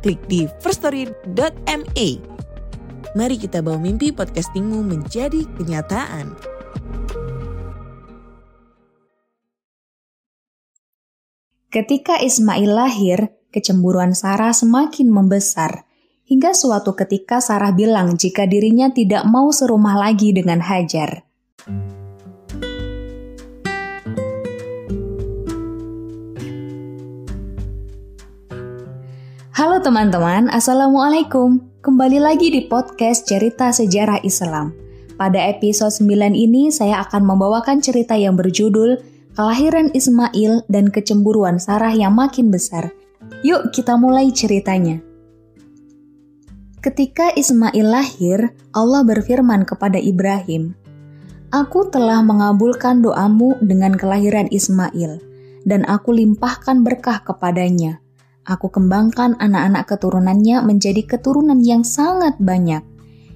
klik di firststory.me. Mari kita bawa mimpi podcastingmu menjadi kenyataan. Ketika Ismail lahir, kecemburuan Sarah semakin membesar. Hingga suatu ketika Sarah bilang jika dirinya tidak mau serumah lagi dengan Hajar. Halo teman-teman, Assalamualaikum. Kembali lagi di podcast Cerita Sejarah Islam. Pada episode 9 ini saya akan membawakan cerita yang berjudul Kelahiran Ismail dan Kecemburuan Sarah yang Makin Besar. Yuk kita mulai ceritanya. Ketika Ismail lahir, Allah berfirman kepada Ibrahim, Aku telah mengabulkan doamu dengan kelahiran Ismail, dan aku limpahkan berkah kepadanya.' Aku kembangkan anak-anak keturunannya menjadi keturunan yang sangat banyak.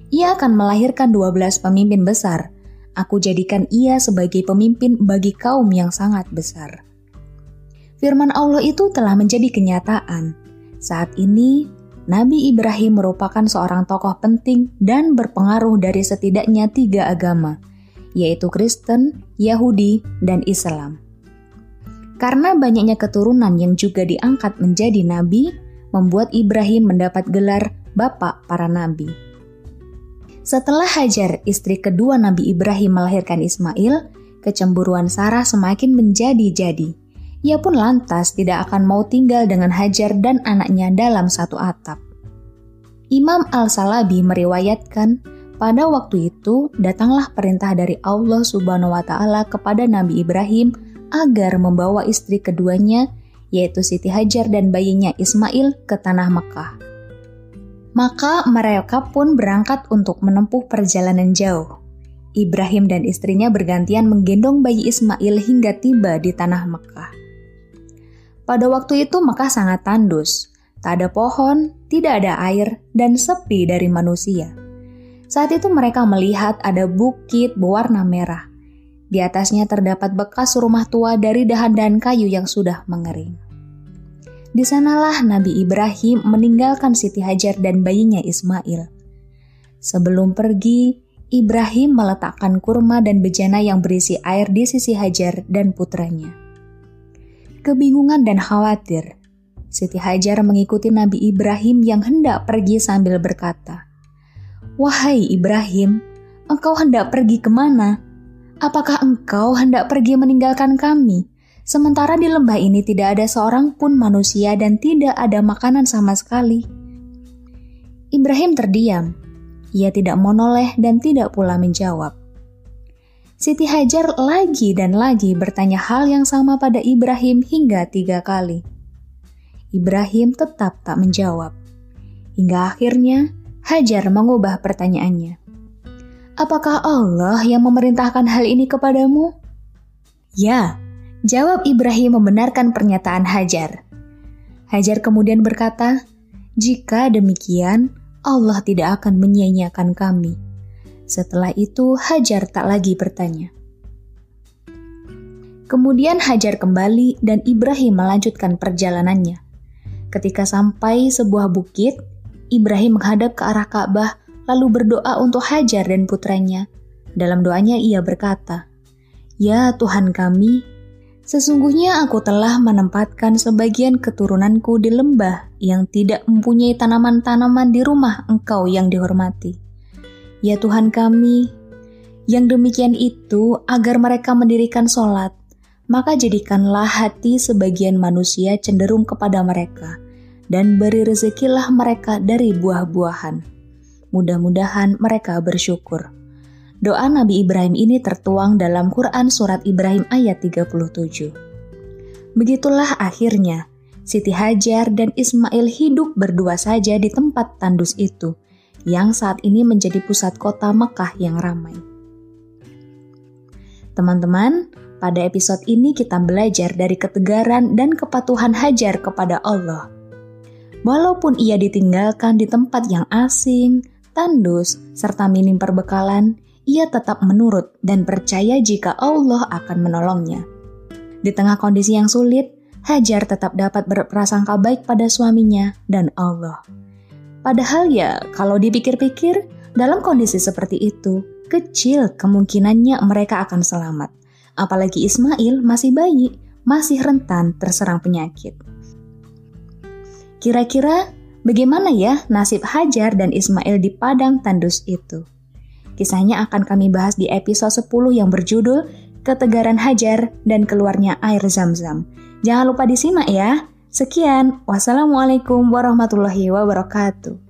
Ia akan melahirkan 12 pemimpin besar. Aku jadikan ia sebagai pemimpin bagi kaum yang sangat besar. Firman Allah itu telah menjadi kenyataan. Saat ini, Nabi Ibrahim merupakan seorang tokoh penting dan berpengaruh dari setidaknya tiga agama, yaitu Kristen, Yahudi, dan Islam. Karena banyaknya keturunan yang juga diangkat menjadi nabi, membuat Ibrahim mendapat gelar bapak para nabi. Setelah Hajar, istri kedua Nabi Ibrahim melahirkan Ismail, kecemburuan Sarah semakin menjadi-jadi. Ia pun lantas tidak akan mau tinggal dengan Hajar dan anaknya dalam satu atap. Imam Al-Salabi meriwayatkan, pada waktu itu datanglah perintah dari Allah Subhanahu wa taala kepada Nabi Ibrahim agar membawa istri keduanya, yaitu Siti Hajar dan bayinya Ismail, ke tanah Mekah. Maka mereka pun berangkat untuk menempuh perjalanan jauh. Ibrahim dan istrinya bergantian menggendong bayi Ismail hingga tiba di tanah Mekah. Pada waktu itu Mekah sangat tandus, tak ada pohon, tidak ada air, dan sepi dari manusia. Saat itu mereka melihat ada bukit berwarna merah. Di atasnya terdapat bekas rumah tua dari dahan-dahan kayu yang sudah mengering. Di sanalah Nabi Ibrahim meninggalkan Siti Hajar dan bayinya Ismail. Sebelum pergi, Ibrahim meletakkan kurma dan bejana yang berisi air di sisi Hajar dan putranya. Kebingungan dan khawatir, Siti Hajar mengikuti Nabi Ibrahim yang hendak pergi sambil berkata, Wahai Ibrahim, engkau hendak pergi ke mana? Apakah engkau hendak pergi meninggalkan kami? Sementara di lembah ini tidak ada seorang pun manusia dan tidak ada makanan sama sekali. Ibrahim terdiam. Ia tidak menoleh dan tidak pula menjawab. Siti Hajar lagi dan lagi bertanya hal yang sama pada Ibrahim hingga tiga kali. Ibrahim tetap tak menjawab. Hingga akhirnya Hajar mengubah pertanyaannya. Apakah Allah yang memerintahkan hal ini kepadamu? Ya, jawab Ibrahim membenarkan pernyataan Hajar. Hajar kemudian berkata, "Jika demikian, Allah tidak akan menyia-nyiakan kami." Setelah itu, Hajar tak lagi bertanya. Kemudian Hajar kembali dan Ibrahim melanjutkan perjalanannya. Ketika sampai sebuah bukit, Ibrahim menghadap ke arah Ka'bah lalu berdoa untuk Hajar dan putranya. Dalam doanya ia berkata, Ya Tuhan kami, sesungguhnya aku telah menempatkan sebagian keturunanku di lembah yang tidak mempunyai tanaman-tanaman di rumah engkau yang dihormati. Ya Tuhan kami, yang demikian itu agar mereka mendirikan sholat, maka jadikanlah hati sebagian manusia cenderung kepada mereka, dan beri rezekilah mereka dari buah-buahan Mudah-mudahan mereka bersyukur. Doa Nabi Ibrahim ini tertuang dalam Quran Surat Ibrahim ayat 37. Begitulah akhirnya, Siti Hajar dan Ismail hidup berdua saja di tempat tandus itu, yang saat ini menjadi pusat kota Mekah yang ramai. Teman-teman, pada episode ini kita belajar dari ketegaran dan kepatuhan Hajar kepada Allah. Walaupun ia ditinggalkan di tempat yang asing, tandus, serta minim perbekalan, ia tetap menurut dan percaya jika Allah akan menolongnya. Di tengah kondisi yang sulit, Hajar tetap dapat berprasangka baik pada suaminya dan Allah. Padahal ya, kalau dipikir-pikir, dalam kondisi seperti itu, kecil kemungkinannya mereka akan selamat. Apalagi Ismail masih bayi, masih rentan terserang penyakit. Kira-kira bagaimana ya nasib Hajar dan Ismail di padang tandus itu? Kisahnya akan kami bahas di episode 10 yang berjudul Ketegaran Hajar dan Keluarnya Air Zam-Zam. Jangan lupa disimak ya. Sekian, wassalamualaikum warahmatullahi wabarakatuh.